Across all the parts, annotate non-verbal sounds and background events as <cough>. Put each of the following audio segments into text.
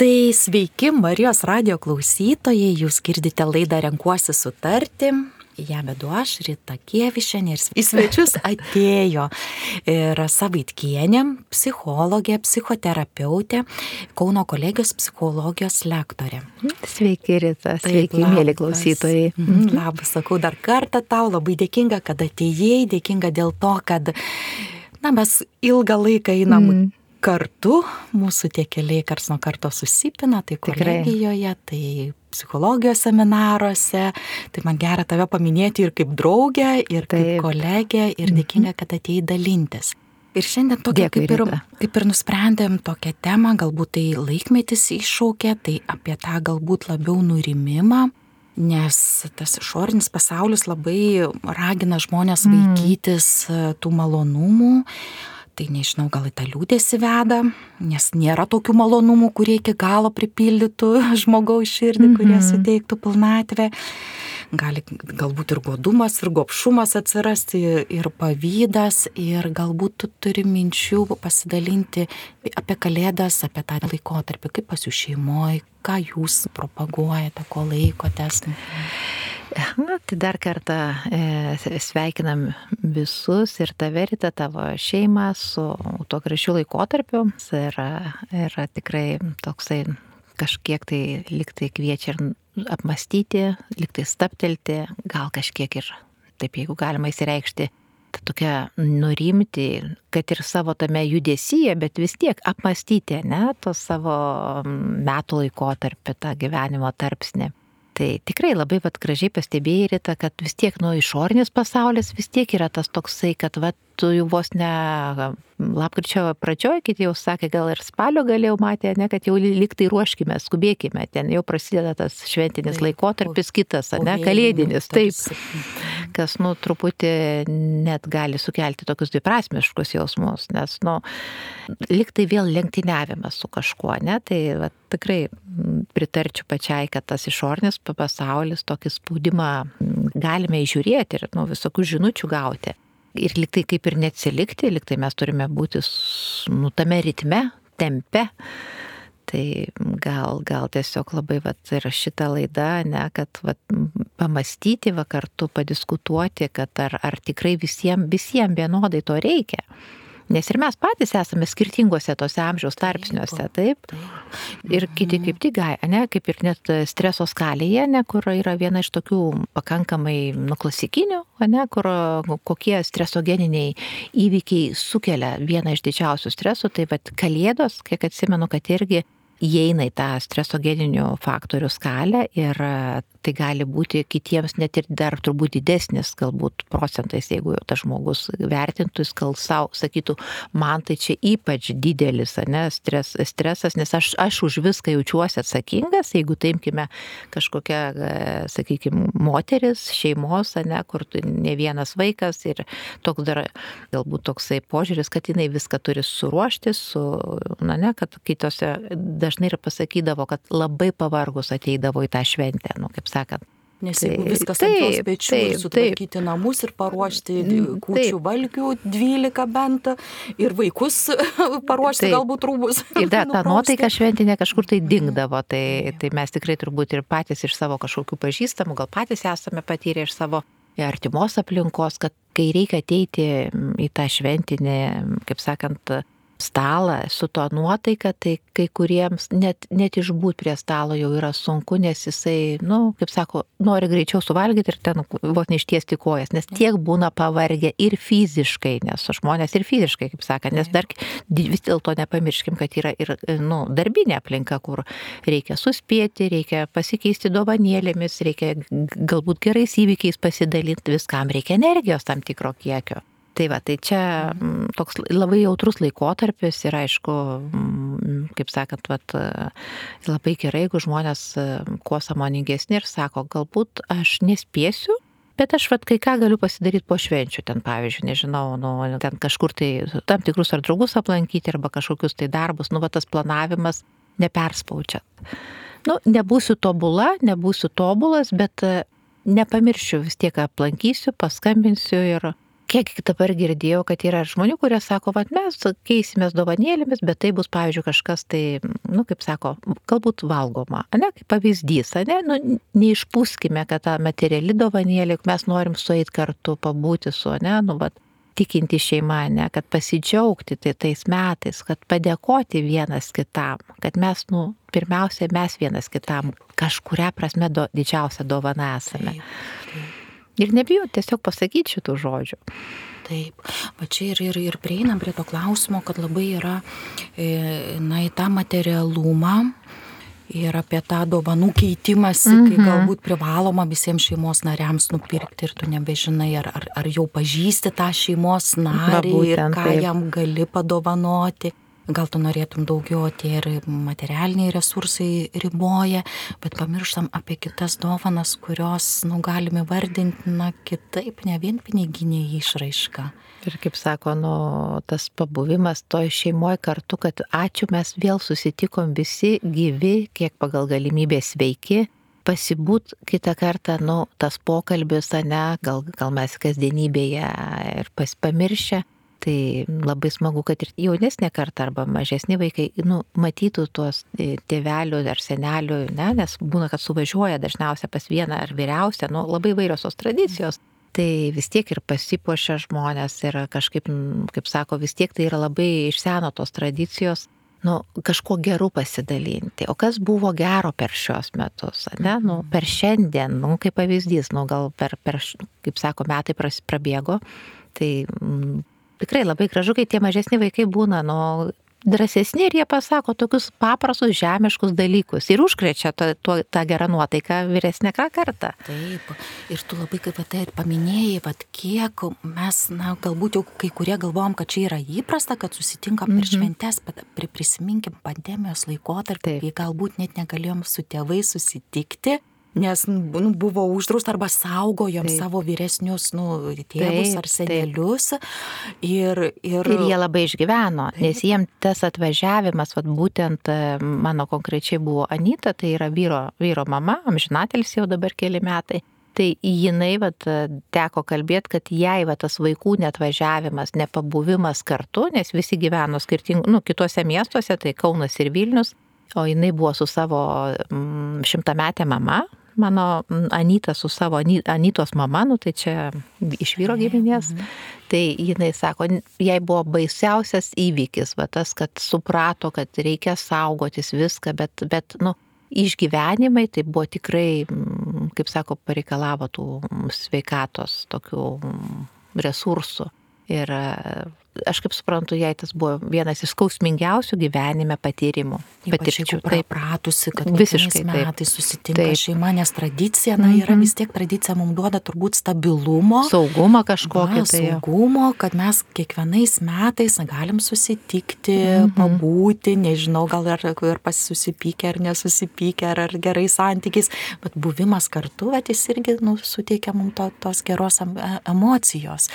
Tai sveiki Marijos radio klausytojai, jūs girdite laidą Renkuosi sutarti. Ja vedu aš, Rita Kievišenė ir į svečius <laughs> atėjo Rasa Vaitkienė, psichologė, psichoterapeutė, Kauno kolegijos psichologijos lektorė. Sveiki, Rita, sveiki, Taip, mėly klausytojai. Mhm, labas, sakau dar kartą tau, labai dėkinga, kad atėjai, dėkinga dėl to, kad na, mes ilgą laiką einam mm kartu, mūsų tie keliai kars nuo karto susipina, tai kolegijoje, tai psichologijos seminaruose, tai man gera tave paminėti ir kaip draugę, ir Taip. kaip kolegę, ir mhm. dėkinga, kad atėjai dalintis. Ir šiandien tokia Dėkui, kaip, ir, kaip ir nusprendėm tokią temą, galbūt tai laikmetis iššaukė, tai apie tą galbūt labiau nurimimą, nes tas išorinis pasaulis labai ragina žmonės mm. vaikytis tų malonumų, tai nežinau, gal į tą liūdėsi veda, nes nėra tokių malonumų, kurie iki galo pripildytų <laughs> žmogaus širdį, mm -hmm. kurie suteiktų pilnatvę. Gali galbūt ir godumas, ir gopšumas atsirasti, ir pavydas, ir galbūt tu turi minčių pasidalinti apie kalėdas, apie tą laikotarpį, kaip pas jų šeimoje, ką jūs propaguojate, ko laikotės. Mm -hmm. Na, tai dar kartą e, sveikinam visus ir tave, Rita, tavo šeimą su tuo gražiu laikotarpiu. Yra, yra tikrai toksai kažkiek tai liktai kviečia ir apmastyti, liktai staptelti, gal kažkiek ir, taip jeigu galima įsireikšti, tokia nurimti, kad ir savo tame judesyje, bet vis tiek apmastyti, ne, to savo metų laikotarpį, tą gyvenimo tarpsnį. Tai tikrai labai vat, gražiai pastebėjai, Rita, kad vis tiek nuo išorinis pasaulis vis tiek yra tas toksai, kad vat, tu jau vos ne lapkričio pradžioje, kiti jau sakė, gal ir spalio galėjau matė, ne, kad jau liktai ruoškime, skubėkime, ten jau prasideda tas šventinis taip, laikotarpis kitas, ne, kalėdinis, taip, kas, nu, truputį net gali sukelti tokius dviprasmiškus jausmus, nes, nu, liktai vėl lenktyniavimas su kažkuo, ne, tai va, tikrai pritarčiau pačiai, kad tas išornis pasaulis tokį spaudimą galime įžiūrėti ir, nu, visokių žinučių gauti ir liktai kaip ir neatsilikti, liktai mes turime būti nu, tame ritme, tempe. Tai gal, gal tiesiog labai vat, yra šita laida, ne, kad vat, pamastyti va kartu, padiskutuoti, kad ar, ar tikrai visiems visiem vienodai to reikia. Nes ir mes patys esame skirtingose tose amžiaus tarpsniuose, taip? Ir kiti kaip tik, ne, kaip ir net streso skalėje, ne, kur yra viena iš tokių pakankamai nu, klasikinių, ne, kur kokie stresogeniniai įvykiai sukelia vieną iš didžiausių stresų, tai vad kalėdos, kiek atsimenu, kad irgi įeina į tą stresogeninių faktorių skalę ir tai gali būti kitiems net ir dar turbūt didesnis galbūt procentais, jeigu tas žmogus vertintų, jis gal savo sakytų, man tai čia ypač didelis ne, stres, stresas, nes aš, aš už viską jaučiuosi atsakingas, jeigu taimkime kažkokią, e, sakykime, moteris, šeimos, ne, kur ne vienas vaikas ir toks dar galbūt toksai požiūris, kad jinai viską turi suruošti, su, na ne, kad kitose dažnai ir pasakydavo, kad labai pavargus ateidavo į tą šventę, nu, kaip sakant. Nes jeigu taip, viskas taip, ant jos pečių taip, ir sutvarkyti taip. namus ir paruošti mm, kūčių taip. valgių 12 bent ir vaikus <laughs> paruošti taip. galbūt rūbus. Ir dar <laughs> ta nuotaika šventinė kažkur tai dingdavo, tai, tai mes tikrai turbūt ir patys iš savo kažkokių pažįstamų, gal patys esame patyrę iš savo artimos aplinkos, kad kai reikia ateiti į tą šventinį, kaip sakant, stalą su to nuotaika, tai kai kuriems net, net išbūt prie stalo jau yra sunku, nes jisai, na, nu, kaip sako, nori greičiau suvalgyti ir ten vos neištiesti kojas, nes tiek būna pavargę ir fiziškai, nes žmonės ir fiziškai, kaip sakant, nes dar vis dėlto nepamirškim, kad yra ir, nu, darbinė aplinka, kur reikia suspėti, reikia pasikeisti dovanėlėmis, reikia galbūt gerais įvykiais pasidalinti, viskam reikia energijos tam tikro kiekio. Tai va, tai čia mm, toks labai jautrus laikotarpis ir aišku, mm, kaip sakant, vat, labai gerai, jeigu žmonės mm, kuo samoningesni ir sako, galbūt aš nespėsiu, bet aš vat kai ką galiu pasidaryti po švenčių, ten pavyzdžiui, nežinau, nu, ten kažkur tai tam tikrus ar draugus aplankyti arba kažkokius tai darbus, nu, va tas planavimas neperspaučiat. Nu, nebūsiu tobula, nebūsiu tobulas, bet nepamiršiu, vis tiek aplankysiu, paskambinsiu ir kiek dabar girdėjau, kad yra žmonių, kurie sako, kad mes keisimės dovanėlėmis, bet tai bus, pavyzdžiui, kažkas tai, nu, kaip sako, galbūt valgoma, ne, kaip pavyzdys, ne, nu, neišpūskime, kad ta materiali dovanėlė, mes norim sueit kartu, pabūti su, ne, nu, bet tikinti šeima, ne, kad pasidžiaugti tai tais metais, kad padėkoti vienas kitam, kad mes, nu, pirmiausia, mes vienas kitam kažkuria prasme do, didžiausia dovana esame. Taip, taip. Ir nebijau tiesiog pasakyti šitų žodžių. Taip, va čia ir, ir, ir prieinam prie to klausimo, kad labai yra, e, na, į tą materialumą ir apie tą dovanų keitimąsi, mm -hmm. kai mhm. galbūt privaloma visiems šeimos nariams nupirkti ir tu nebežinai, ar, ar, ar jau pažįsti tą šeimos narį ir ką taip. jam gali padovanoti gal tu norėtum daugiau, tie ir materialiniai resursai riboja, bet pamirštam apie kitas dovanas, kurios, nu, galime vardinti, na, kitaip, ne vien piniginė išraiška. Ir kaip sako, nu, tas pabuvimas toj šeimoje kartu, kad ačiū mes vėl susitikom visi gyvi, kiek pagal galimybę sveiki, pasibūt kitą kartą, nu, tas pokalbis, ne, gal, gal mes kasdienybėje ir pas, pamiršę, Tai labai smagu, kad ir jaunesnė karta arba mažesni vaikai nu, matytų tuos e, tėvelių ar senelių, ne, nes būna, kad suvažiuoja dažniausiai pas vieną ar vyriausią, nu, labai vairios tos tradicijos. Tai vis tiek ir pasipuošia žmonės ir kažkaip, kaip sako, vis tiek tai yra labai iš seno tos tradicijos nu, kažkuo geru pasidalinti. O kas buvo gero per šios metus, ne? Nu, per šiandien, nu, kaip pavyzdys, nu, gal per, per, kaip sako, metai prabėgo, tai tikrai labai gražu, kai tie mažesni vaikai būna, nu, drąsesni ir jie pasako tokius paprastus žemiškus dalykus ir užkrečia to, to, tą gerą nuotaiką vyresnę kartą. Taip, ir tu labai kaip tai ir paminėjai, vad kiek mes, na, galbūt jau kai kurie galvom, kad čia yra įprasta, kad susitinkam per mm -hmm. šventes, bet prisiminkim pandemijos laikotarpį, kai galbūt net negalėjom su tėvai susitikti nes nu, buvo uždrausta arba saugojom taip. savo vyresnius nu, tėvus taip, ar senelius. Ir, ir... ir jie labai išgyveno, taip. nes jiem tas atvažiavimas, vat, būtent e, mano konkrečiai buvo Anita, tai yra vyro, vyro mama, amžinatelis jau dabar keli metai. Tai jinai vat, teko kalbėti, kad jai vat, tas vaikų netvažiavimas, nepabuvimas kartu, nes visi gyveno skirtingų, nu, kitose miestuose, tai Kaunas ir Vilnius, o jinai buvo su savo mm, šimtametė mama, mano Anyta su savo Anytos mama, nu tai čia iš vyro giminės, mhm. tai jinai sako, jai buvo baisiausias įvykis, va tas, kad suprato, kad reikia saugotis viską, bet, bet nu, išgyvenimai tai buvo tikrai, kaip sako, pareikalavo tų sveikatos tokių resursų. Ir aš kaip suprantu, jai tas buvo vienas iš skausmingiausių gyvenime patyrimų. Patirčių. Taip, pratusi, kad visiškai metais susitinka taip. šeima, nes tradicija, na, yra mm -hmm. vis tiek tradicija mums duoda turbūt stabilumo. Saugumą kažkokį. Tai saugumo, kad mes kiekvienais metais galim susitikti, mm -hmm. pabūti, nežinau, gal ir, ir pasisusipykę ar nesusipykę, ar, ar gerai santykiais, bet buvimas kartu, bet jis irgi nu, suteikia mums to, tos geros emocijos.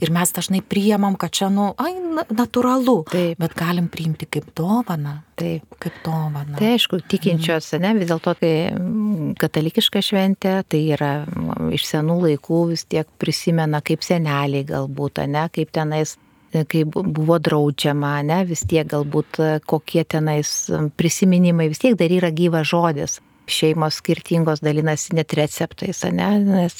Ir mes dažnai priemam, kad čia nu, ai, natūralu. Taip. Bet galim priimti kaip dovaną. Taip. Kaip dovaną. Tai aišku, tikinčios, ne, vis dėlto tai katalikiška šventė, tai yra iš senų laikų vis tiek prisimena kaip seneliai galbūt, ne, kaip tenais kai buvo draudžiama, ne, vis tiek galbūt kokie tenais prisiminimai, vis tiek dar yra gyvas žodis šeimos skirtingos dalinasi net receptais, ne? nes,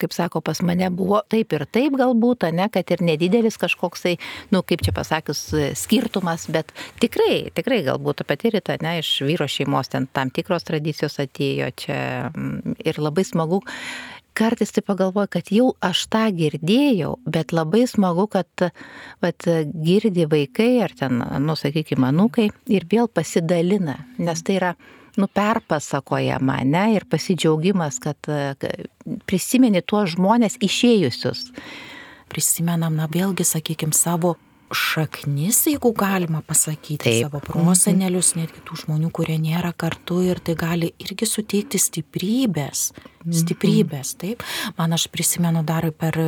kaip sako, pas mane buvo taip ir taip galbūt, ne? kad ir nedidelis kažkoksai, nu, kaip čia pasakius, skirtumas, bet tikrai, tikrai galbūt patirita, ne, iš vyro šeimos ten tam tikros tradicijos atėjo čia ir labai smagu kartais tai pagalvoju, kad jau aš tą girdėjau, bet labai smagu, kad vat, girdi vaikai ar ten, nu, sakykime, manukai ir vėl pasidalina, nes tai yra nu, perpasakojama, ne, ir pasidžiaugimas, kad prisimeni tuos žmonės išėjusius. Prisimenam, na, vėlgi, sakykime, savo šaknis, jeigu galima pasakyti, Taip. savo prosenelius, mhm. netgi tų žmonių, kurie nėra kartu ir tai gali irgi suteikti stiprybės. Mhm. Stiprybės, taip. Man aš prisimenu dar per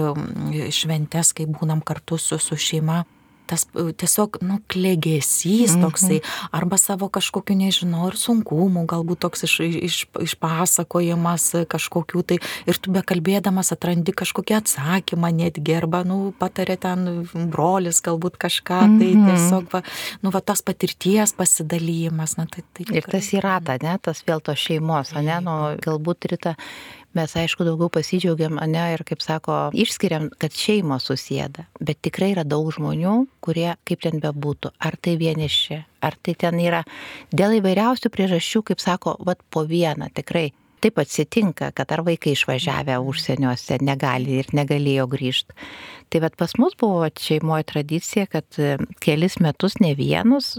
šventes, kai būnam kartu su, su šeima tas tiesiog, nu, klėgesys mhm. toksai, arba savo kažkokiu, nežinau, ir sunkumu, galbūt toks iš, iš, išpasakojimas kažkokių tai, ir tu bekalbėdamas atrandi kažkokį atsakymą netgi, arba, nu, patarė ten brolis galbūt kažką, tai mhm. tiesiog, va, nu, va, tos patirties pasidalymas, na, tai, tai. Ir tas yra ta, ne, tas vėl tos šeimos, ne, nu, galbūt ryta mes aišku daugiau pasidžiaugiam, ne, ir kaip sako, išskiriam, kad šeimos susėda, bet tikrai yra daug žmonių, kurie, kaip ten bebūtų, ar tai vieniši, ar tai ten yra dėl įvairiausių priežasčių, kaip sako, vad po vieną tikrai taip atsitinka, kad ar vaikai išvažiavę užsieniuose negali ir negalėjo grįžti. Tai bet pas mus buvo šeimoje tradicija, kad e, kelis metus ne vienus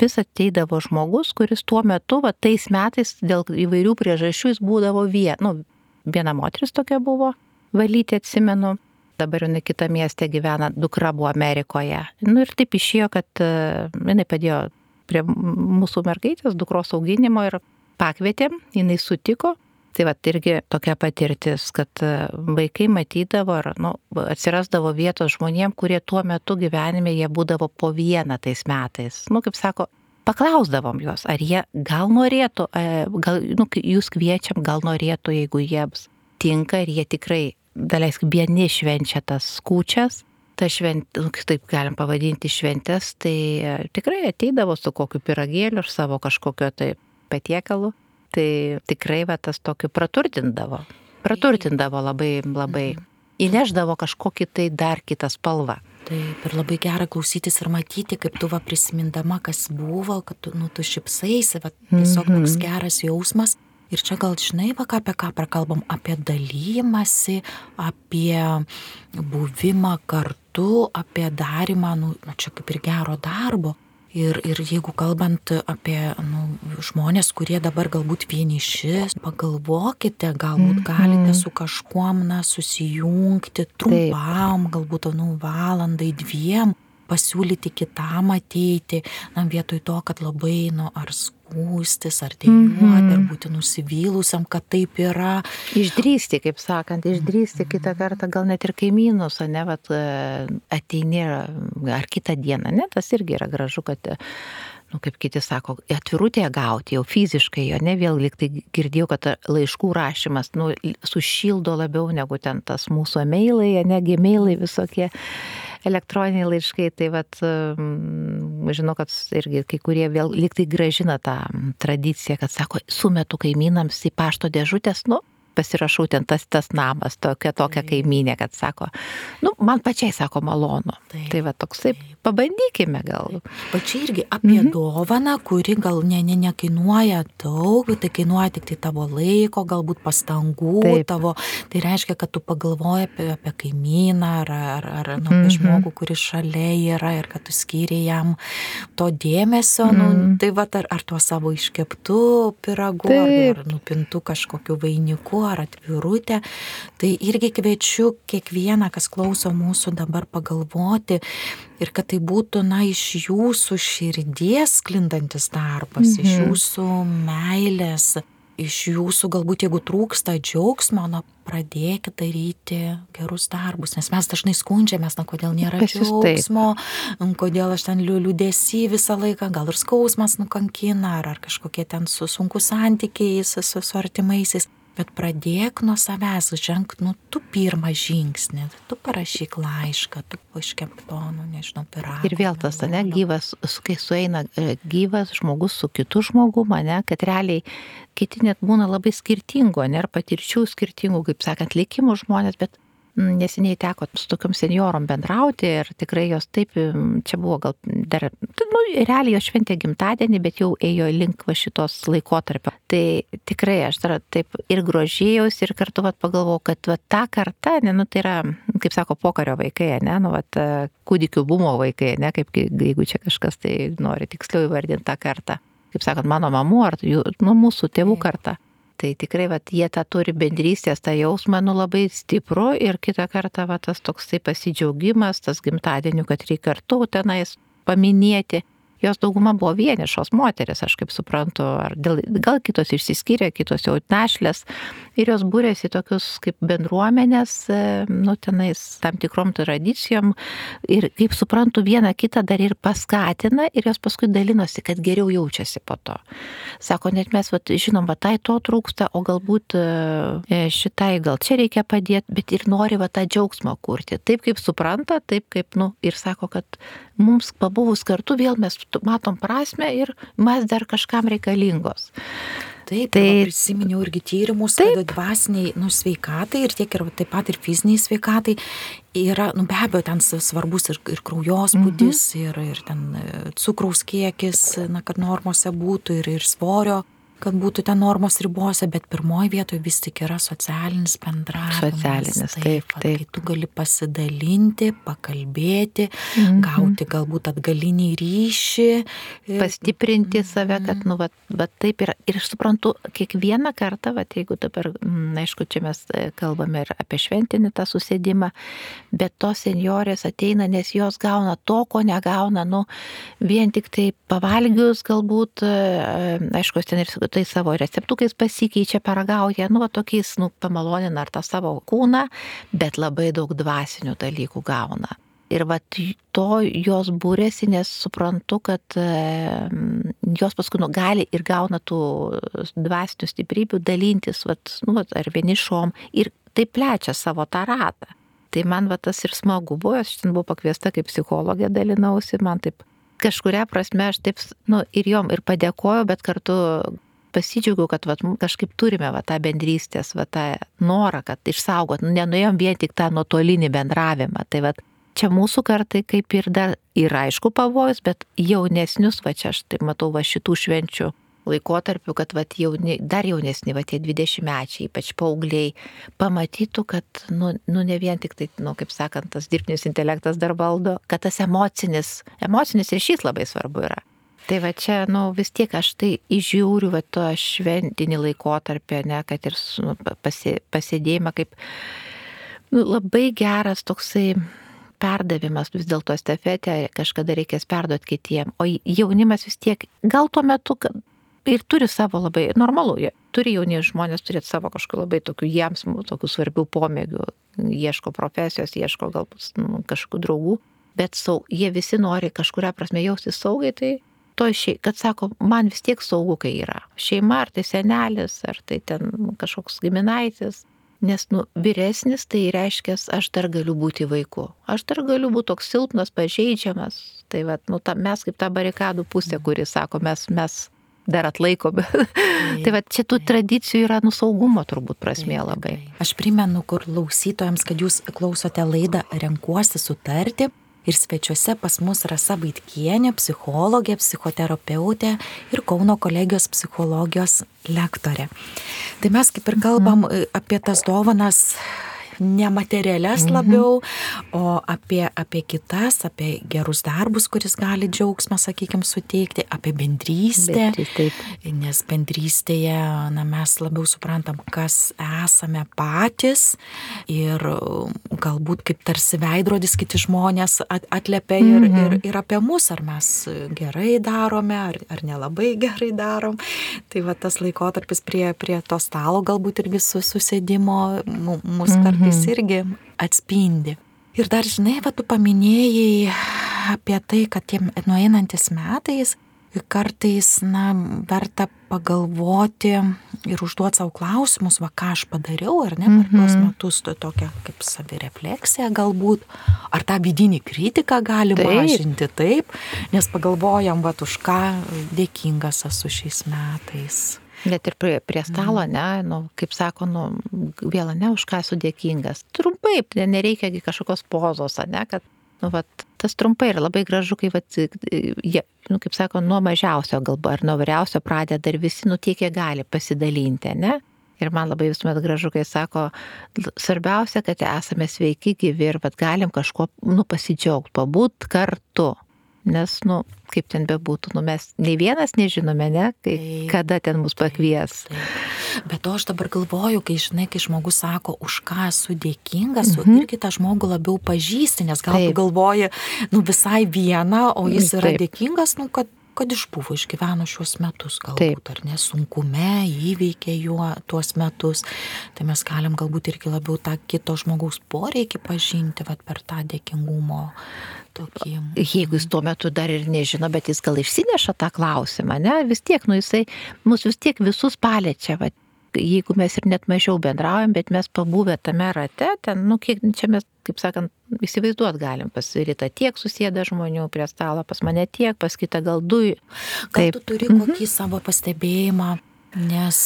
vis ateidavo žmogus, kuris tuo metu, va, tais metais dėl įvairių priežasčių jis būdavo vien, nu, viena moteris tokia buvo, valyti atsimenu, dabar jinai kitą miestę gyvena, dukra buvo Amerikoje. Nu ir taip išėjo, kad uh, jinai padėjo prie mūsų mergaitės dukros auginimo ir pakvietėm, jinai sutiko. Tai va, irgi tokia patirtis, kad e, vaikai matydavo ar nu, atsirasdavo vietos žmonėm, kurie tuo metu gyvenime jie būdavo po vieną tais metais. Nu, kaip sako, paklausdavom juos, ar jie gal norėtų, e, gal nu, jūs kviečiam, gal norėtų, jeigu jiems tinka ir jie tikrai, daleisk, vieni švenčia tas skūčias, ta šventė, nu, taip galim pavadinti šventės, tai e, tikrai ateidavo su kokiu piragėliu ar savo kažkokio tai patiekalų, tai tikrai va tas tokiu praturtindavo. Praturtindavo labai, labai. Įneždavo kažkokį tai dar kitą spalvą. Taip, ir labai gera klausytis ir matyti, kaip tu va prisimindama, kas buvo, kad tu, nu, tu šipsaisi, va, tiesiog mm -hmm. toks geras jausmas. Ir čia gal žinai, va, apie ką prakalbam, apie dalymasi, apie buvimą kartu, apie darimą, nu, nu čia kaip ir gero darbo. Ir, ir jeigu kalbant apie nu, žmonės, kurie dabar galbūt vieniši, pagalvokite, galbūt -hmm. galite su kažkuom na, susijungti trumpam, Taip. galbūt nu, valandai, dviem, pasiūlyti kitam ateiti, na, vietoj to, kad labai, nu, ar skūstis, ar dėjuoti, mm -hmm. ar būti nusivylusiam, kad taip yra. Išdrysti, kaip sakant, išdrysti mm -hmm. kitą kartą, gal net ir kaimynus, ne, vat, e, ateini ar kitą dieną, ne, tas irgi yra gražu, kad nu, kaip kiti sako, atvirutėje gauti jau fiziškai, jo ne vėl liktai girdėjau, kad laiškų rašymas nu, sušildo labiau negu ten tas mūsų emailai, ne gmailai visokie elektroniniai laiškai, tai vat, mm, žinau, kad irgi kai kurie vėl liktai gražina tą tradiciją, kad sako, sumetu kaimynams į pašto dėžutės, nu, pasirašau ten tas, tas namas, tokia, tokia kaiminė, kad sako, nu, man pačiai sako malonu. Taip, tai va toksai, taip. pabandykime gal. O čia irgi apie mhm. dovaną, kuri gal ne, ne, nekainuoja daug, bet tai kainuoja tik tai tavo laiko, galbūt pastangų taip. tavo. Tai reiškia, kad tu pagalvoji apie, apie kaimyną ar, ar, ar nu, mhm. žmogų, kuris šalia yra ir kad tu skiri jam to dėmesio. Nu, mhm. Nu, tai va, ar, ar tuo savo iškeptų piragu, ar, ar nupintų kažkokiu vainiku ar atvirutė. Tai irgi kviečiu kiekvieną, kas klauso mūsų dabar pagalvoti ir kad tai būtų, na, iš jūsų širdies sklindantis darbas, mhm. iš jūsų meilės iš jūsų galbūt jeigu trūksta džiaugsmo, na, pradėkit daryti gerus darbus, nes mes dažnai skundžiamės, na, kodėl nėra džiaugsmo, kodėl aš ten liūdėsi visą laiką, gal ir skausmas nukankina, ar, ar kažkokie ten su sunku santykiai su, su, su artimaisiais. Bet pradėk nuo savęs, ženk, nu, tu pirmą žingsnį, tu parašyk laišką, tu iškep to, nu, nežinau, piragą. Ir vėl tas, ne, gyvas, kai sueina e, gyvas žmogus su kitu žmogumi, ne, kad realiai kiti net būna labai skirtingo, ne, ir patirčių skirtingų, kaip sakant, likimų žmonės, bet neseniai teko su tokiam seniorom bendrauti ir tikrai jos taip, čia buvo gal dar, nu, realiai jos šventė gimtadienį, bet jau ėjo link va šitos laikotarpio. Tai tikrai aš dar taip ir grožėjausi ir kartu vat, pagalvojau, kad va, ta karta, ne, nu, tai yra, kaip sako, pokario vaikai, ne, nu, va, kūdikių bumo vaikai, ne, kaip jeigu čia kažkas tai nori tiksliau įvardinti tą kartą. Kaip sakant, mano mamų ar jų, nu, mūsų tėvų karta. Tai tikrai, va, jie tą turi bendrystės, tą jausmą, nu labai stipru ir kitą kartą, va, tas toksai pasidžiaugimas, tas gimtadienių, kad reikia kartu tenais paminėti. Jos dauguma buvo vienišos moteris, aš kaip suprantu, ar dėl, gal kitos išsiskyrė, kitos jau našlės. Ir jos būrėsi tokius kaip bendruomenės, e, nu, tenais tam tikrom tradicijom. Ir kaip suprantu, viena kitą dar ir paskatina ir jos paskui dalinosi, kad geriau jaučiasi po to. Sako, net mes, vat, žinom, va tai to trūksta, o galbūt e, šitai gal čia reikia padėti, bet ir nori va tą džiaugsmą kurti. Taip kaip supranta, taip kaip, nu, ir sako, kad mums pabuvus kartu vėl mes matom prasme ir mes dar kažkam reikalingos. Taip, tai prisiminiau irgi tyrimus, kad dvasiniai nu, sveikatai ir tiek ir taip pat ir fiziniai sveikatai yra, nu be abejo, ten svarbus ir, ir kraujospūdis, mhm. ir, ir ten e, cukraus kiekis, na, kad normose būtų, ir, ir svorio kad būtų ten normos ribose, bet pirmoji vietoje vis tik yra socialinis bendravimas. Socialinis, taip, taip. taip. Kai tu gali pasidalinti, pakalbėti, mm -hmm. gauti galbūt atgalinį ryšį. Pastiprinti save, kad, nu, bet, bet taip yra. Ir aš suprantu, kiekvieną kartą, va, jeigu dabar, na, mm, aišku, čia mes e, kalbame ir apie šventinį tą susėdimą, bet tos senjorės ateina, nes jos gauna to, ko negauna, nu, vien tik tai pavalgius galbūt, e, aišku, ten ir tai savo receptukais pasikeičia, paragauja, nu, tokiais, nu, pamalonina ar tą savo kūną, bet labai daug dvasinių dalykų gauna. Ir va, to jos būrėsi, nes suprantu, kad jos paskui nu, gali ir gauna tų dvasinių stiprybių dalintis, va, nu, va, ar vienišom ir taip plečia savo tą ratą. Tai man va tas ir smagu buvo, aš ten buvau pakviesta kaip psichologė dalinausi, man taip kažkuria prasme aš taip, nu, ir jom ir padėkoju, bet kartu pasidžiaugiau, kad vat, kažkaip turime vat, tą bendrystės, vat, tą norą, kad išsaugot, nu, nenuėjom vien tik tą nuotolinį bendravimą. Tai vat, čia mūsų kartai kaip ir dar yra aišku pavojus, bet jaunesnius, va čia aš taip matau va šitų švenčių laikotarpiu, kad vat, jauni, dar jaunesni, va tie 20 mečiai, ypač paaugliai, pamatytų, kad, nu, nu ne vien tik tai, nu, kaip sakant, tas dirbtinis intelektas dar valdo, kad tas emocinis, emocinis ryšys labai svarbu yra. Tai va čia, nu, vis tiek aš tai įžiūriu, va to šventinį laikotarpį, ne, kad ir nu, pasi, pasėdėjimą kaip nu, labai geras toksai perdavimas vis dėlto estafetę kažkada reikės perduoti kitiem. O jaunimas vis tiek, gal tuo metu ir turi savo labai, normalu, turi jauni žmonės turėti savo kažkokiu labai tokių jiems, tokių svarbių pomėgių, ieško profesijos, ieško galbūt nu, kažkokių draugų, bet sau, jie visi nori kažkuria prasme jausti saugai, tai toj šeimai, kad sako, man vis tiek saugu, kai yra. Šeima, ar tai senelis, ar tai ten kažkoks giminaitis. Nes, nu, vyresnis tai reiškia, aš dar galiu būti vaiku. Aš dar galiu būti toks silpnas, pažeidžiamas. Tai, va, nu, ta, mes kaip ta barikadų pusė, kuri sako, mes, mes dar atlaikome. <laughs> tai va, čia tų tradicijų yra nusaugumo turbūt prasmė labai. Aš primenu, kur klausytojams, kad jūs klausote laidą Renkuosi sutarti. Ir svečiuose pas mus Rasa Vaitkienė, psichologė, psichoterapeutė ir Kauno kolegijos psichologijos lektorė. Tai mes kaip ir kalbam mhm. apie tas dovanas nematerialias mhm. labiau, o apie, apie kitas, apie gerus darbus, kuris gali džiaugsmą, sakykime, suteikti, apie bendrystę. Taip. Nes bendrystėje na, mes labiau suprantam, kas esame patys ir galbūt kaip tarsi veidrodis kiti žmonės atliepia ir, mhm. ir, ir apie mus, ar mes gerai darome, ar, ar nelabai <laughs> gerai darom. Tai va tas laikotarpis prie, prie to stalo galbūt irgi susėdimo mus kartais jis mhm. irgi atspindi. Ir dar žinai, va tu paminėjai apie tai, kad tie nueinantis metais kartais, na, verta pagalvoti ir užduoti savo klausimus, va ką aš padariau, ar ne, per mm -hmm. tuos metus, to tokia kaip savirefleksija galbūt, ar tą vidinį kritiką gali taip. mažinti taip, nes pagalvojam, va už ką dėkingas esu šiais metais. Net ir prie, prie stalo, mhm. ne, nu, kaip sako, nu, vėl ne, už ką esu dėkingas. Trumpai, nereikia kažkokios pozos, ne, kad, nu, vat, tas trumpai ir labai gražu, kai, vat, jie, nu, kaip sako, nuo mažiausio galbūt ar nuo vyriausio pradeda ir visi, nu, tiek jie gali pasidalinti, ne. Ir man labai visuomet gražu, kai sako, svarbiausia, kad esame sveiki, gyvi ir vat, galim kažko, nu, pasidžiaugti, pabūt kartu. Nes, nu, kaip ten bebūtų, nu, mes nei vienas nežinome, ne, kai, taip, kada ten mus pakvies. Taip. Bet to aš dabar galvoju, kai žinai, kai žmogus sako, už ką esu dėkingas. Mm irgi tą žmogų labiau pažįsti, nes gal Taip. tu galvoji, nu visai vieną, o jis yra Taip. dėkingas, nu kad kad išbuvo, išgyveno šiuos metus, galbūt, Taip. ar nesunkume, įveikė juo tuos metus. Tai mes galim galbūt irgi labiau tą kito žmogaus poreikį pažinti, vat, per tą dėkingumo tokį. Jeigu jis tuo metu dar ir nežino, bet jis gal išsineša tą klausimą, ne, vis tiek, nu jisai mus vis tiek visus paliečia, vat, jeigu mes ir net mažiau bendraujam, bet mes pabuvę tame rate, ten, nu, kiek čia mes, kaip sakant, įsivaizduot galim, pas rytą tiek susėda žmonių prie stalo, pas mane tiek, pas kitą gal du. Gal tu turi kokį mhm. savo pastebėjimą, nes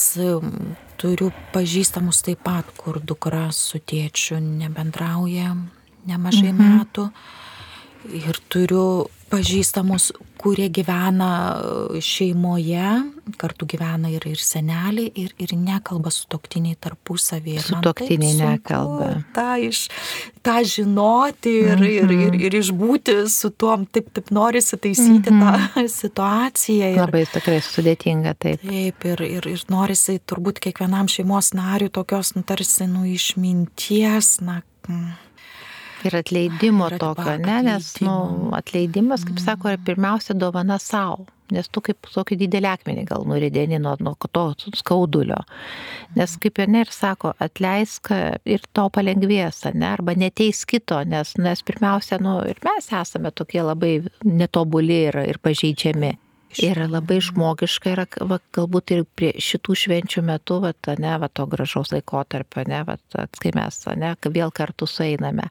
turiu pažįstamus taip pat, kur dukra su tėčiu nebendrauja nemažai mhm. metų. Ir turiu pažįstamus, kurie gyvena e, šeimoje, kartu gyvena ir, ir seneliai, ir, ir nekalba su toktiniai tarpusavėje. Su toktiniai nekalba. Ta, iš, tą žinoti ir, mm -hmm. ir, ir, ir išbūti su tuom, taip, taip norisi taisyti mm -hmm. tą <laughs> situaciją. Ir, Labai tikrai sudėtinga, taip. Taip, ir, ir, ir norisi turbūt kiekvienam šeimos nariui tokios, nu, tarsi, nu, išminties, na, Ir atleidimo ir tokio, ne, nes nu, atleidimas, kaip mm. sako, yra pirmiausia dovana savo. Nes tu kaip tokį didelį akmenį gal nurideni nuo, nuo to skaudulio. Nes mm. kaip ir ne ir sako, atleisk ir to palengvės, ne, arba neteis kito, nes, nes pirmiausia, nu, ir mes esame tokie labai netobuli ir, ir pažeidžiami. Ir labai žmogiška yra, va, galbūt ir prie šitų švenčių metu, va, ne, va, to gražaus laikotarpio, ne, va, kai mes, ne, vėl kartu sueiname.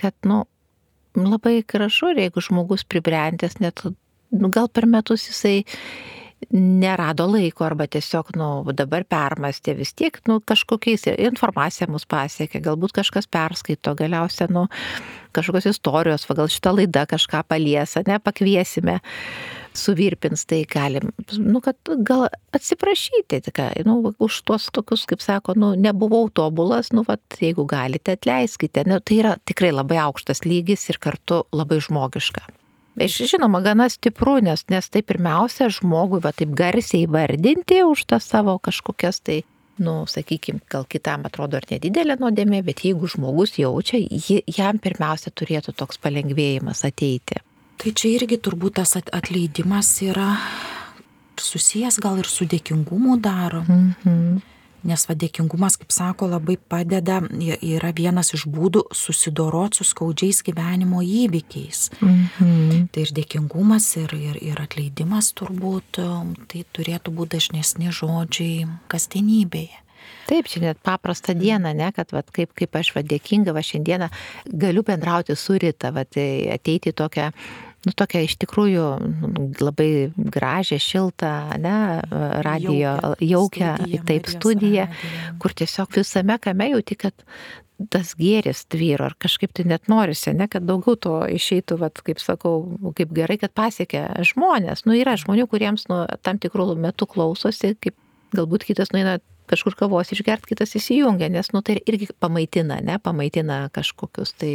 Kad, nu, labai gražu, jeigu žmogus pribrendęs, net, nu, gal per metus jisai nerado laiko arba tiesiog, nu, dabar permastė vis tiek, nu, kažkokiais informacija mus pasiekė, galbūt kažkas perskaito, galiausia, nu, kažkokios istorijos, va, gal šitą laidą kažką paliesą, ne, pakviesime suvirpins, tai galim, nu, kad gal atsiprašyti, ką, nu, už tuos tokius, kaip sako, nu, nebuvau tobulas, nu, vat, jeigu galite, atleiskite. Nu, tai yra tikrai labai aukštas lygis ir kartu labai žmogiška. Žinoma, gana stipru, nes, nes tai pirmiausia žmogui va taip garsiai vardinti už tą savo kažkokias tai nu, sakykime, gal kitam atrodo ir nedidelė nuodėmė, bet jeigu žmogus jaučia, jam pirmiausia turėtų toks palengvėjimas ateiti. Tai čia irgi turbūt tas atleidimas yra susijęs gal ir su dėkingumu daro. Mm -hmm. Nes vadėkingumas, kaip sako, labai padeda, yra vienas iš būdų susidoroti su skaudžiais gyvenimo įvykiais. Mm -hmm. Tai ir dėkingumas, ir, ir, ir atleidimas turbūt, tai turėtų būti dažnesni žodžiai kasdienybėje. Taip, čia net paprasta diena, ne, kad vat, kaip, kaip aš vadėkinga, va šiandieną galiu bendrauti su Rita, vat, ateiti į tokią nu, tokią iš tikrųjų nu, labai gražią, šiltą, ne, radio, jaukę, studiją, taip, studiją, kur tiesiog visame kame jauti, kad tas gėris tvyro, ar kažkaip tai net norisi, ne, kad daugiau to išeitų, vat, kaip sakau, kaip gerai, kad pasiekia žmonės. Nu, yra žmonių, kuriems nu, tam tikrų metų klausosi, kaip galbūt kitas nueina kažkur kavos išgert, kitas įsijungia, nes, nu, tai irgi pamaitina, ne, pamaitina kažkokius tai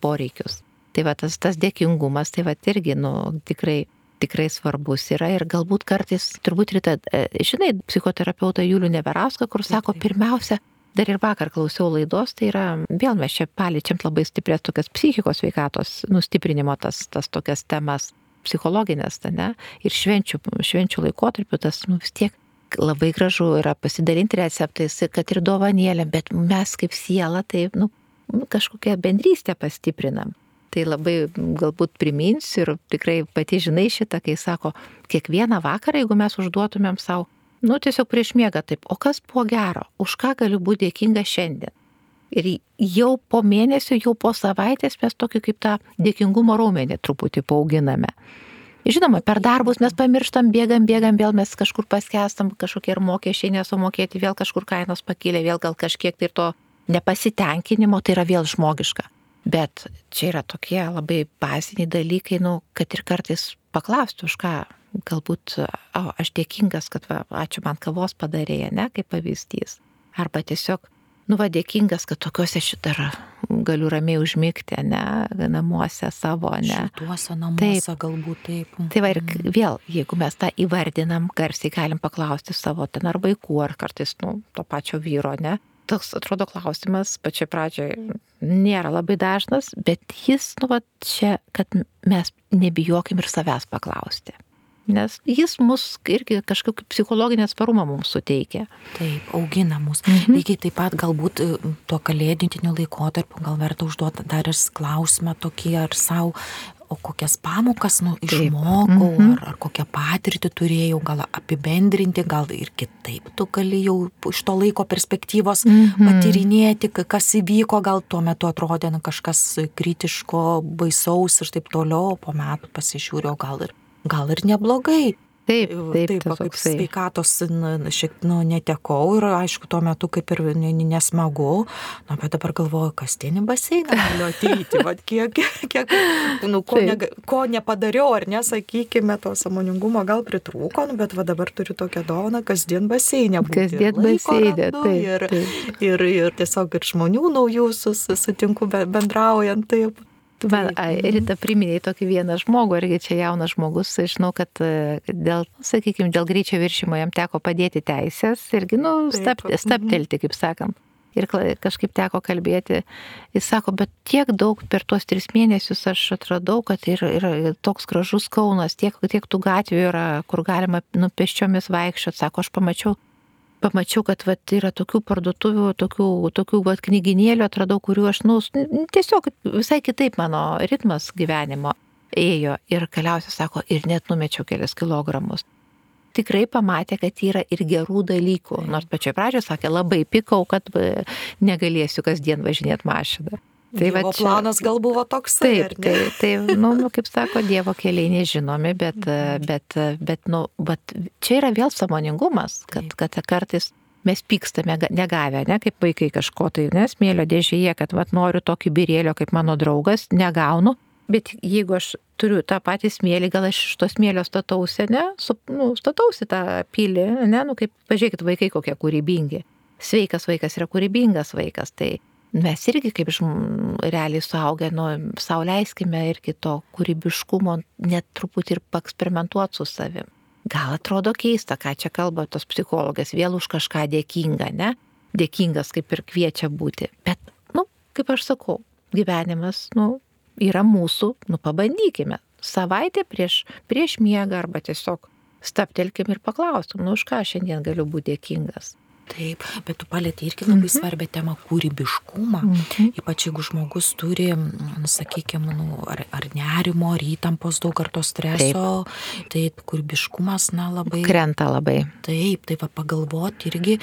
poreikius. Tai va tas, tas dėkingumas, tai va irgi, nu, tikrai tikrai svarbus yra. Ir galbūt kartais, turbūt ryte, žinai, psichoterapeutą Julių Neverauską, kur sako, pirmiausia, dar ir vakar klausiau laidos, tai yra, vėl mes čia paliečiam labai stiprės tokias psichikos veikatos nustiprinimo tas, tas tokias temas, psichologinės, ta, ne, ir švenčių, švenčių laikotarpiu tas, nu vis tiek labai gražu yra pasidalinti receptais, kad ir dovanėlė, bet mes kaip siela, tai, nu, kažkokią bendrystę pastiprinam tai labai galbūt primins ir tikrai pati žinai šitą, kai sako, kiekvieną vakarą, jeigu mes užduotumėm savo, nu tiesiog prieš miegą taip, o kas buvo gero, už ką galiu būti dėkinga šiandien. Ir jau po mėnesio, jau po savaitės mes tokį kaip tą dėkingumo raumenį truputį paauginame. Žinoma, per darbus mes pamirštam, bėgam, bėgam, vėl mes kažkur paskestam, kažkokie ir mokesčiai nesumokėti, vėl kažkur kainos pakilė, vėl gal kažkiek tai to nepasitenkinimo, tai yra vėl žmogiška. Bet čia yra tokie labai baziniai dalykai, nu, kad ir kartais paklaustų, už ką galbūt, o, aš dėkingas, kad va, ačiū man kavos padarėja, ne, kaip pavyzdys. Arba tiesiog nu va dėkingas, kad tokiuose šitą galiu ramiai užmygti, ne, namuose savo, ne. Šituose namuose taip. galbūt taip. Tai va ir mhm. vėl, jeigu mes tą įvardinam, garsiai galim paklausti savo ten ar vaikų, ar kartais, nu, to pačio vyro, ne. Toks atrodo klausimas pačioj pradžioje nėra labai dažnas, bet jis, nu, va, čia, kad mes nebijokim ir savęs paklausti nes jis mus irgi kažkokį psichologinį atsparumą mums suteikia. Taip, augina mus. Mhm. Lygiai taip pat galbūt e, tuo kalėdintiniu laikotarpiu gal verta užduoti dar ir klausimą tokį ar savo, o kokias pamokas nu, išmokau, mhm. ar, ar kokią patirtį turėjau, gal apibendrinti, gal ir kitaip tu gali jau iš to laiko perspektyvos mhm. patyrinėti, kas įvyko, gal tuo metu atrodė na, kažkas kritiško, baisaus ir taip toliau, po metų pasižiūrėjau, gal ir gal ir neblogai. Taip, taip, taip kaip sveikatos šiek nu, netekau ir aišku, tuo metu kaip ir nesmagu, nu, bet dabar galvoju, kasdienį baseiną galiu ateiti, vad kiek, kiek nu, ko, ne, ko nepadariau, ar nesakykime, to samoningumo gal pritrūko, nu, bet va dabar turiu tokią dovaną, kasdien baseinė. Kasdien baseinė, taip, ir, taip. Ir, ir tiesiog ir žmonių naujų sus, sutinku bendraujant, taip. Man, Rita priminėjai tokį vieną žmogų, irgi čia jaunas žmogus, žinau, kad e, dėl, sakykime, dėl greičio viršimo jam teko padėti teisės irgi, nu, stap, mhm. staptelti, kaip sakant. Ir kažkaip teko kalbėti. Jis sako, bet tiek daug per tuos tris mėnesius aš atradau, kad ir, ir toks gražus Kaunas, tiek, tiek tų gatvių yra, kur galima nu, peščiomis vaikščioti. Sako, aš pamačiau pamačiau, kad vat, yra tokių parduotuvių, tokių, tokių vat, knyginėlių atradau, kurių aš, nu, tiesiog visai kitaip mano ritmas gyvenimo ėjo ir galiausiai sako, ir net numečiau kelias kilogramus. Tikrai pamatė, kad yra ir gerų dalykų, nors pačioj pradžioje sakė, labai pikau, kad e, negalėsiu kasdien važinėti mašiną. Tai va, čia, planas gal buvo toks. Taip, tai, tai nu, nu, kaip sako, Dievo keliai nežinomi, bet, mhm. bet, bet, nu, bet čia yra vėl samoningumas, kad, kad kartais mes pykstame negavę, ne kaip vaikai kažko tai, nes mėlio dėžėje, kad vat, noriu tokį birėlio kaip mano draugas, negaunu, bet jeigu aš turiu tą patį smėlį, gal aš iš to smėlio statausi, ne, su, nu, statausi tą pilį, ne, nu kaip, pažiūrėkit, vaikai kokie kūrybingi. Sveikas vaikas yra kūrybingas vaikas, tai mes irgi kaip žm, realiai suaugę, nu, savo leiskime irgi to kūrybiškumo net truputį ir paeksperimentuoti su savim. Gal atrodo keista, ką čia kalba tos psichologas, vėl už kažką dėkinga, ne? Dėkingas kaip ir kviečia būti. Bet, nu, kaip aš sakau, gyvenimas, nu, yra mūsų, nu, pabandykime. Savaitę prieš, prieš miegą arba tiesiog staptelkim ir paklaustum, nu, už ką šiandien galiu būti dėkingas. Taip, bet tu palėtė irgi labai mhm. svarbią temą - kūrybiškumą. Mhm. Ypač jeigu žmogus turi, nu, sakykime, nu, ar, ar nerimo, ar įtampos daug, ar to streso, taip. tai kūrybiškumas, na, labai. Krenta labai. Taip, tai va pagalvoti irgi,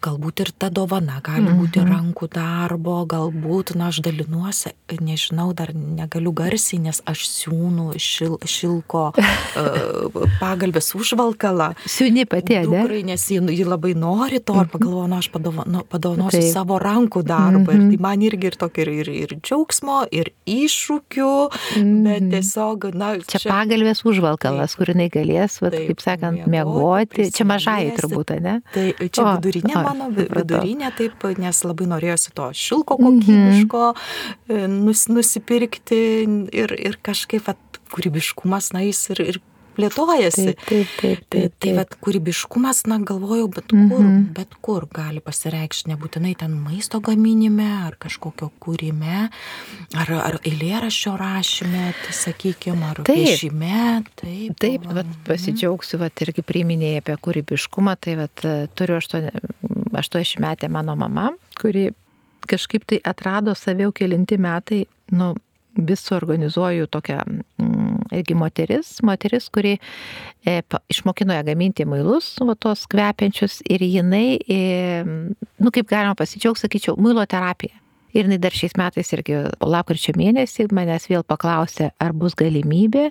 galbūt ir ta dovana gali mhm. būti rankų darbo, galbūt, na, aš dalinuosi, nežinau, dar negaliu garsiai, nes aš siūnu šil, šilko <laughs> uh, pagalbės užvalkalą. Siūni pati, ne? Tikrai, nes ji, ji labai nori to to ir pagalvoju, nu, aš padovano, padovanosiu Taip. savo rankų darbą. Mm -hmm. Ir mhm. tai man irgi ir tokio ir, ir, ir džiaugsmo, ir iššūkių, mm -hmm. bet mhm. tiesiog, na. Čia, čia pagalbės užvalkalas, kur jinai galės, va, taip, kaip sakant, miegoti. Čia mažai turbūt, ne? Tai čia o, vidurinė o, mano, vidurinė taip, nes labai norėjosi to šilko kokybiško mm -hmm. nus, nusipirkti ir, ir kažkaip, va, kūrybiškumas, na, jis ir, ir plėtojasi. Taip, taip, taip. taip, taip. Tai vad kūrybiškumas, na, galvojau, bet kur, mm -hmm. bet kur gali pasireikšti, nebūtinai ten maisto gaminime ar kažkokio kūrime, ar, ar eilėraščio rašyme, tai sakykime, ar taip. piešime. Taip, taip vat, pasidžiaugsiu, vat, irgi priminėjai apie kūrybiškumą, tai vat, turiu 80 metę mano mama, kuri kažkaip tai atrado savjau kelinti metai, nu, vis suorganizuoju tokią mm, irgi moteris, moteris, kuri e, išmokino ją gaminti mailus, va tos kvepiančius ir jinai, e, nu kaip galima pasidžiaugti, sakyčiau, muilo terapija. Ir jinai dar šiais metais irgi lapkričio mėnesį manęs vėl paklausė, ar bus galimybė,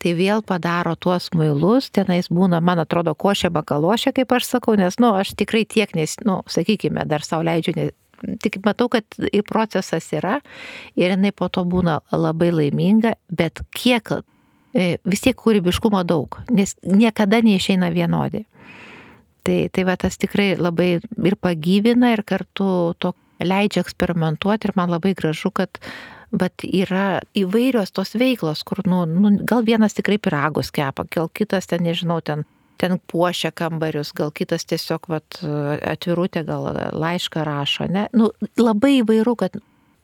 tai vėl padaro tuos muilus, tenais būna, man atrodo, košė bakalošė, kaip aš sakau, nes, nu, aš tikrai tiek, nes, nu, sakykime, dar savo leidžiu ne, tik matau, kad procesas yra ir jinai po to būna labai laiminga, bet kiek e, vis tiek kūrybiškumo daug, nes niekada neišeina vienodi. Tai, tai va tas tikrai labai ir pagyvina, ir kartu to leidžia eksperimentuoti ir man labai gražu, kad bet yra įvairios tos veiklos, kur, nu, nu, gal vienas tikrai piragus kepa, gal kitas ten, nežinau, ten, ten puošia kambarius, gal kitas tiesiog vat, atvirutė, gal laišką rašo, ne? Nu, labai įvairu, kad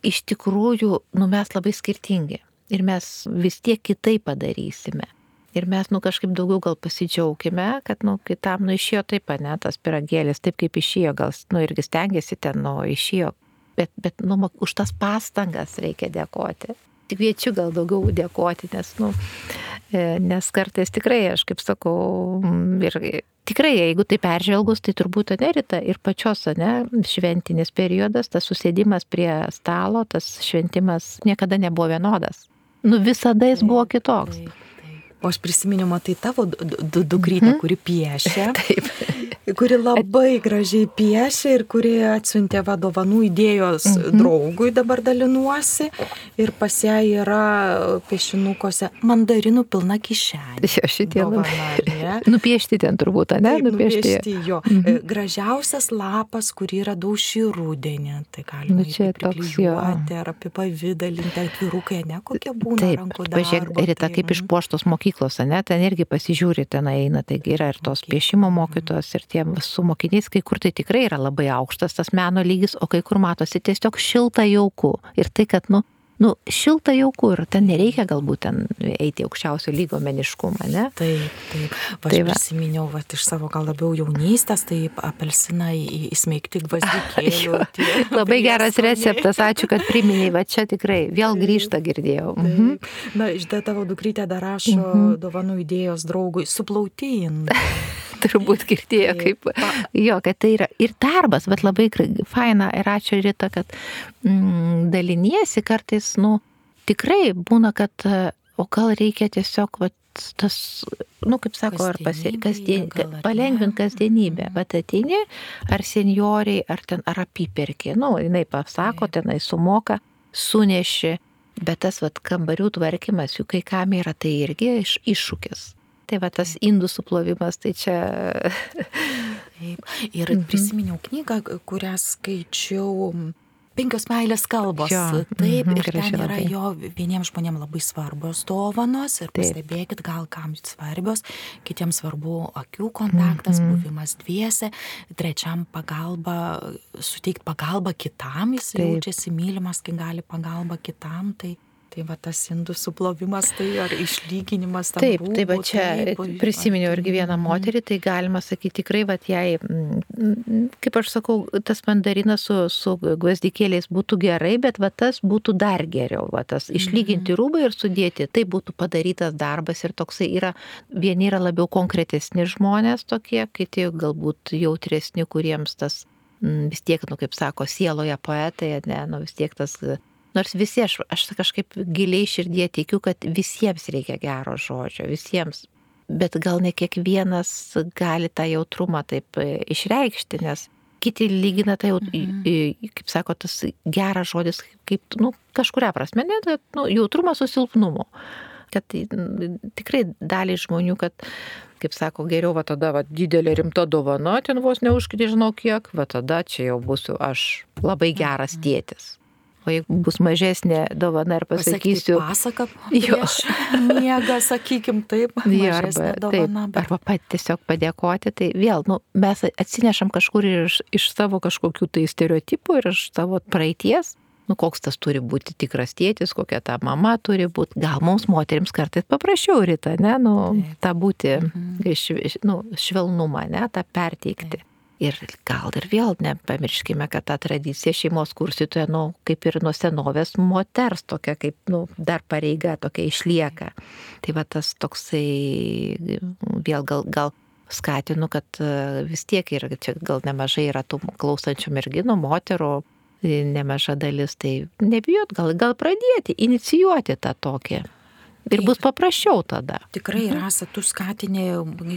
iš tikrųjų, nu, mes labai skirtingi ir mes vis tiek kitaip padarysime. Ir mes, nu, kažkaip daugiau gal pasidžiaugime, kad, nu, kitam, nu, išėjo taip, ne, tas piragėlis, taip kaip išėjo, gal, nu, irgi stengiasi ten, nu, išėjo. Bet, bet, nu, už tas pastangas reikia dėkoti. Tik kviečiu gal daugiau dėkoti, nes, nu, e, nes kartais tikrai, aš kaip sakau, ir tikrai, jeigu tai peržvelgus, tai turbūt anerita ir pačios, ne, šventinis periodas, tas susėdimas prie stalo, tas šventimas niekada nebuvo vienodas. Nu, visada jis buvo kitoks. Taip, taip. O aš prisiminiau, matai tavo dukrytę, mhm. kuri piešia. <laughs> Taip. Kuri labai gražiai piešia ir kuri atsiuntė vadovanų idėjos mhm. draugui, dabar dalinuosi. Ir pas ją yra piešinukose mandarinų pilna kišenė. Jo, šitie labai. <laughs> Nupiešti ten turbūt, ne? Taip, nupiešti. nupiešti jo. Mhm. Gražiausias lapas, kurį radau šį rudenį. Tai galima nu, čia toks jo. Ar apipavydalinti atvirukai, ne kokie būna. Taip, pažiūrėk, Rita, kaip mhm. išpuoštos mokyklos ne, ten irgi pasižiūri, ten eina, taigi yra ir tos piešimo mokytos, ir tie su mokiniais, kai kur tai tikrai yra labai aukštas tas meno lygis, o kai kur matosi tiesiog šilta jauku. Ir tai, kad, nu, nu, šilta jauku ir ten nereikia galbūt ten eiti aukščiausio lygo meniškumą, ne? Taip, taip. Va, tai aš prisiminiau va, iš savo gal labiau jaunystės, tai apelsiną įsmeigti gvazdikėlių. <laughs> Labai geras receptas, ačiū, kad priminėjai, va čia tikrai vėl grįžta girdėjau. Mhm. Na, išdė tavo dukrytė dar rašo mhm. dovanų idėjos draugui, suplautin. Turbūt girdėjo, kaip jo, kad tai yra ir darbas, bet labai faina ir ačiū Rita, kad mm, daliniesi kartais, nu, tikrai būna, kad, o gal reikia tiesiog, va, tas, nu, kaip sako, ar pasi, kasdien, palengvint kasdienybę, bet ateini, ar senioriai, ar ten, ar apiperkė, nu, jinai pasako, tenai sumoka, suneši, bet tas, va, kambarių tvarkymas, juk kai kam yra tai irgi iš, iššūkis. Tai va tas indų suplovimas, tai čia. <laughs> Taip. Ir mhm. prisiminiau knygą, kurią skaičiau. Penkios meilės kalbos. Jo. Taip, mhm, ir ten yra labai. jo vieniems žmonėms labai svarbios dovanos ir Taip. pastebėkit, gal kam svarbios, kitiems svarbu akių kontaktas, mhm. buvimas dviese, trečiam pagalba, suteikti pagalbą kitam, jis Taip. jaučiasi mylimas, kai gali pagalbą kitam. Tai Tai va tas indų suplovimas, tai ar išlyginimas. Taip, rūbų, tai va čia taip, prisiminiau irgi vieną mhm. moterį, tai galima sakyti tikrai, va jai, mm, kaip aš sakau, tas mandarinas su, su gvazdikėliais būtų gerai, bet va tas būtų dar geriau. Va tas išlyginti mhm. rūbą ir sudėti, tai būtų padarytas darbas ir toksai yra, vieni yra labiau konkretesni žmonės tokie, kiti galbūt jautresni, kuriems tas mm, vis tiek, nu kaip sako, sieloje poetai, ne, nu vis tiek tas Nors visi, aš, aš kažkaip giliai širdie tikiu, kad visiems reikia gero žodžio, visiems. Bet gal ne kiekvienas gali tą jautrumą taip e, išreikšti, nes kiti lygina tai, mhm. kaip sako, tas geras žodis, kaip, nu, kažkuria prasme, ne, nu, jautrumas su silpnumu. Kad tikrai daliai žmonių, kad, kaip sako, geriau va tada va, didelė rimta dovana, ten vos neužkiti žinau kiek, va tada čia jau būsiu aš labai geras mhm. tėtis. O jeigu bus mažesnė dovana ir pasakysiu. Pasaka, jo. Miega, sakykim, taip. Jo, arba, dovana, taip, bet... arba pat tiesiog padėkoti, tai vėl, nu, mes atsinešam kažkur iš, iš savo kažkokių tai stereotipų ir iš savo praeities. Nu, koks tas turi būti tikras tėtis, kokia ta mama turi būti. Gal mums moteriams kartais paprasčiau ryta, ne, nu, tą būti, mhm. iš, nu, švelnumą, ne, tą perteikti. Taip. Ir gal ir vėl nepamirškime, kad ta tradicija šeimos kursytoje, nu, kaip ir nuo senovės moters tokia, kaip, nu, dar pareiga tokia išlieka. Tai va tas toksai, vėl gal, gal skatinu, kad e, vis tiek ir čia gal nemažai yra tų klausančių merginų, moterų, nemaža dalis, tai nebijot, gal, gal pradėti, inicijuoti tą tokį. Ir bus paprasčiau tada. Tikrai, mhm. Rasa, tu skatinė,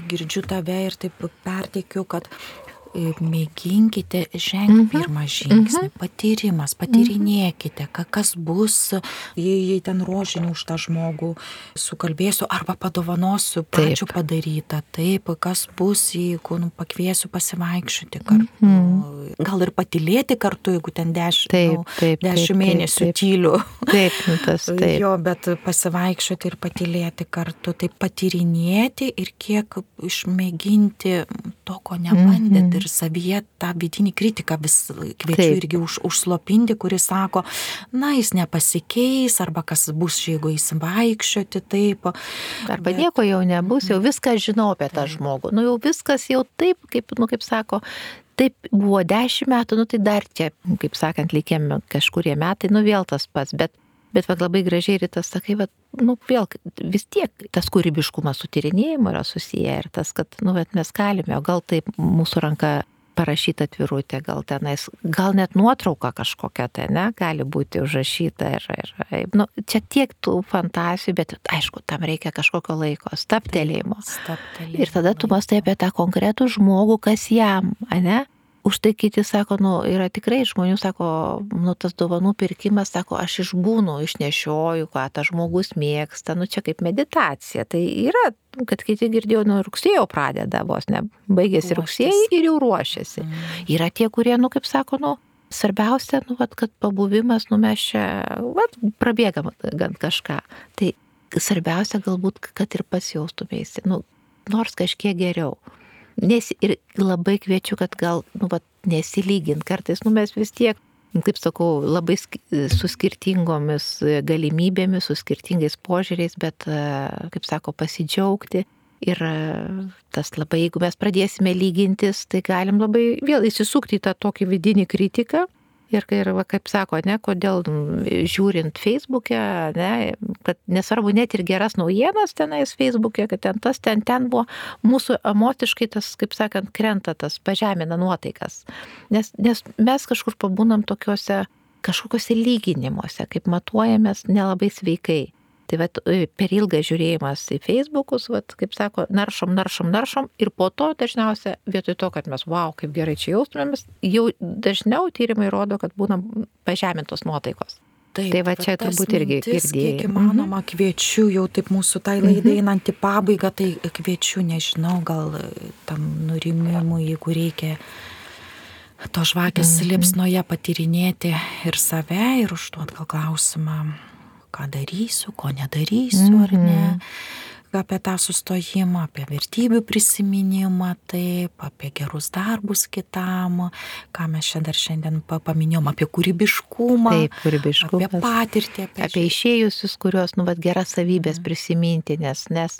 girdžiu tave ir taip perteikiu, kad e, mėginkite žengti mhm. pirmą žingsnį, mhm. patyrimas, patyrinėkite, kas bus, jei, ten rožinį už tą žmogų sukalbėsiu arba padovanosiu pačiu padarytą, taip, kas bus, jeigu nu, pakviesiu pasivaikščioti kartu, mhm. gal ir patilėti kartu, jeigu ten dešimt, taip, nu, taip, dešimt taip, mėnesių taip, taip. tyliu. Taip, nu, tas <laughs> taip. Jo, bet pasivaikščioti ir patilėti kartu, taip patyrinėti ir kiek išmėginti to, ko nebandėt mm -hmm. Ir savyje tą vidinį kritiką vis kviečiu Taip. irgi už, užslopinti, kuris sako, na, jis nepasikeis, arba kas bus, jeigu jis vaikščioti taip. Arba bet... nieko jau nebus, jau viską žinau apie tą žmogų. Nu jau viskas jau taip, kaip, nu, kaip sako, taip buvo dešimt metų, nu tai dar čia, kaip sakant, likėm kažkurie metai, nu vėl tas pats, bet Bet vad labai gražiai rytas sakai, bet, nu, vėl vis tiek tas kūrybiškumas su tyrinėjimu yra susiję ir tas, kad, nu, bet mes galime, o gal taip mūsų ranka parašyta atvirutė, gal tenais, gal net nuotrauka kažkokia tai, ne, gali būti užrašyta ir, ir nu, čia tiek tų fantazijų, bet aišku, tam reikia kažkokio laiko, staptelėjimo. staptelėjimo. Ir tada tu mastai apie tą konkretų žmogų, kas jam, ne? Už tai kiti sako, nu, yra tikrai žmonių, sako, nu, tas dovanų pirkimas, sako, aš išbūnu, išnešioju, ką tas žmogus mėgsta, nu, čia kaip meditacija. Tai yra, kad kiti girdėjau, nu, rugsėjo pradeda vos, ne, baigėsi rugsėjai ir jau ruošiasi. Mm. Yra tie, kurie, nu, kaip sako, nu, svarbiausia, nu, vat, kad pabuvimas, nu, mes čia, vat, prabėgam gan kažką. Tai svarbiausia galbūt, kad ir pats jaustumėsi, nu, nors kažkiek geriau. Nes ir labai kviečiu, kad gal, nu, va, nesilygint. Kartais, nu, mes vis tiek, kaip sakau, labai su skirtingomis galimybėmis, su skirtingais požiūriais, bet, kaip sako, pasidžiaugti. Ir tas labai, jeigu mes pradėsime lygintis, tai galim labai vėl įsisukti į tą tokį vidinį kritiką Ir, ir va, kaip sako, ne, kodėl žiūrint Facebook'e, ne, kad nesvarbu net ir geras naujienas tenais Facebook'e, kad ten tas, ten, ten buvo, mūsų emociškai tas, kaip sakant, krenta tas, pažemina nuotaikas. Nes, nes mes kažkur pabūnam tokiuose kažkokiuose lyginimuose, kaip matuojamės nelabai sveikai. Tai vat, e, per ilgas žiūrėjimas į Facebookus, vat, kaip sako, naršom, naršom, naršom ir po to dažniausiai vietoj to, kad mes, wow, kaip gerai čia jaustumėmės, jau dažniau tyrimai rodo, kad būnam pažemintos nuotaikos. Taip, tai va čia turbūt irgi girdėjai. Kiek įmanoma, mhm. kviečiu jau taip mūsų tai laidai mhm. einant į pabaigą, tai kviečiu, nežinau, gal tam nurimimui, jeigu reikia to žvakės mhm. liepsnoje patyrinėti ir save ir užduot gal klausimą, ką darysiu, ko nedarysiu, mm -hmm. ar ne. Mhm. Apie tą sustojimą, apie vertybių prisiminimą, taip, apie gerus darbus kitam, ką mes šiandien dar šiandien paminėjom, apie kūrybiškumą. Taip, kūrybiškumą. Apie patirtį. Apie, apie išėjusius, kurios, nu, vad, geras savybės mm. prisiminti, nes, nes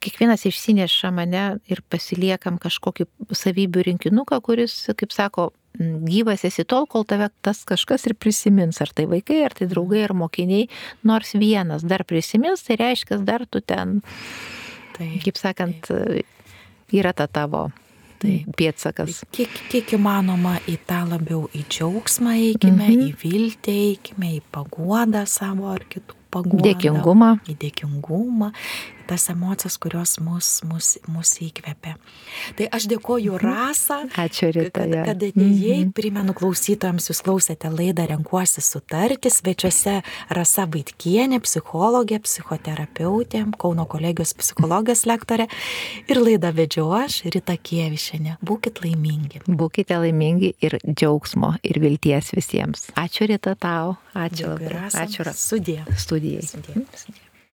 kiekvienas išsineša mane ir pasiliekam kažkokį savybių rinkinuką, kuris, kaip sako, gyvas esi tol, kol tave tas kažkas ir prisimins, ar tai vaikai, ar tai draugai, ar mokiniai, nors vienas dar prisimins, tai reiškia, dar tu ten, tai, kaip sakant, tai. yra ta tavo tai pėtsakas. Kiek, kiek įmanoma į tą labiau į džiaugsmą eikime, -hmm. į viltį eikime, į paguodą savo ar kitų paguodą. Dėkingumą. Į dėkingumą, tas emocijas, kurios mus, mus, mus įkvėpia. Tai aš dėkoju mhm. Rasa. Ačiū Rita. Kad, kad atėjai, mhm. primenu klausytojams, jūs klausėte laidą Renkuosi sutarti, svečiuose Rasa Vaitkienė, psichologė, psichoterapeutė, Kauno kolegijos psichologijos lektorė ir laidą vedžiau aš, Rita Kievišinė. Būkit laimingi. Būkite laimingi ir džiaugsmo ir vilties visiems. Ačiū Rita tau. Ačiū. Rasa. Ačiū. Sudė. Studijai. Sudė. Sudė.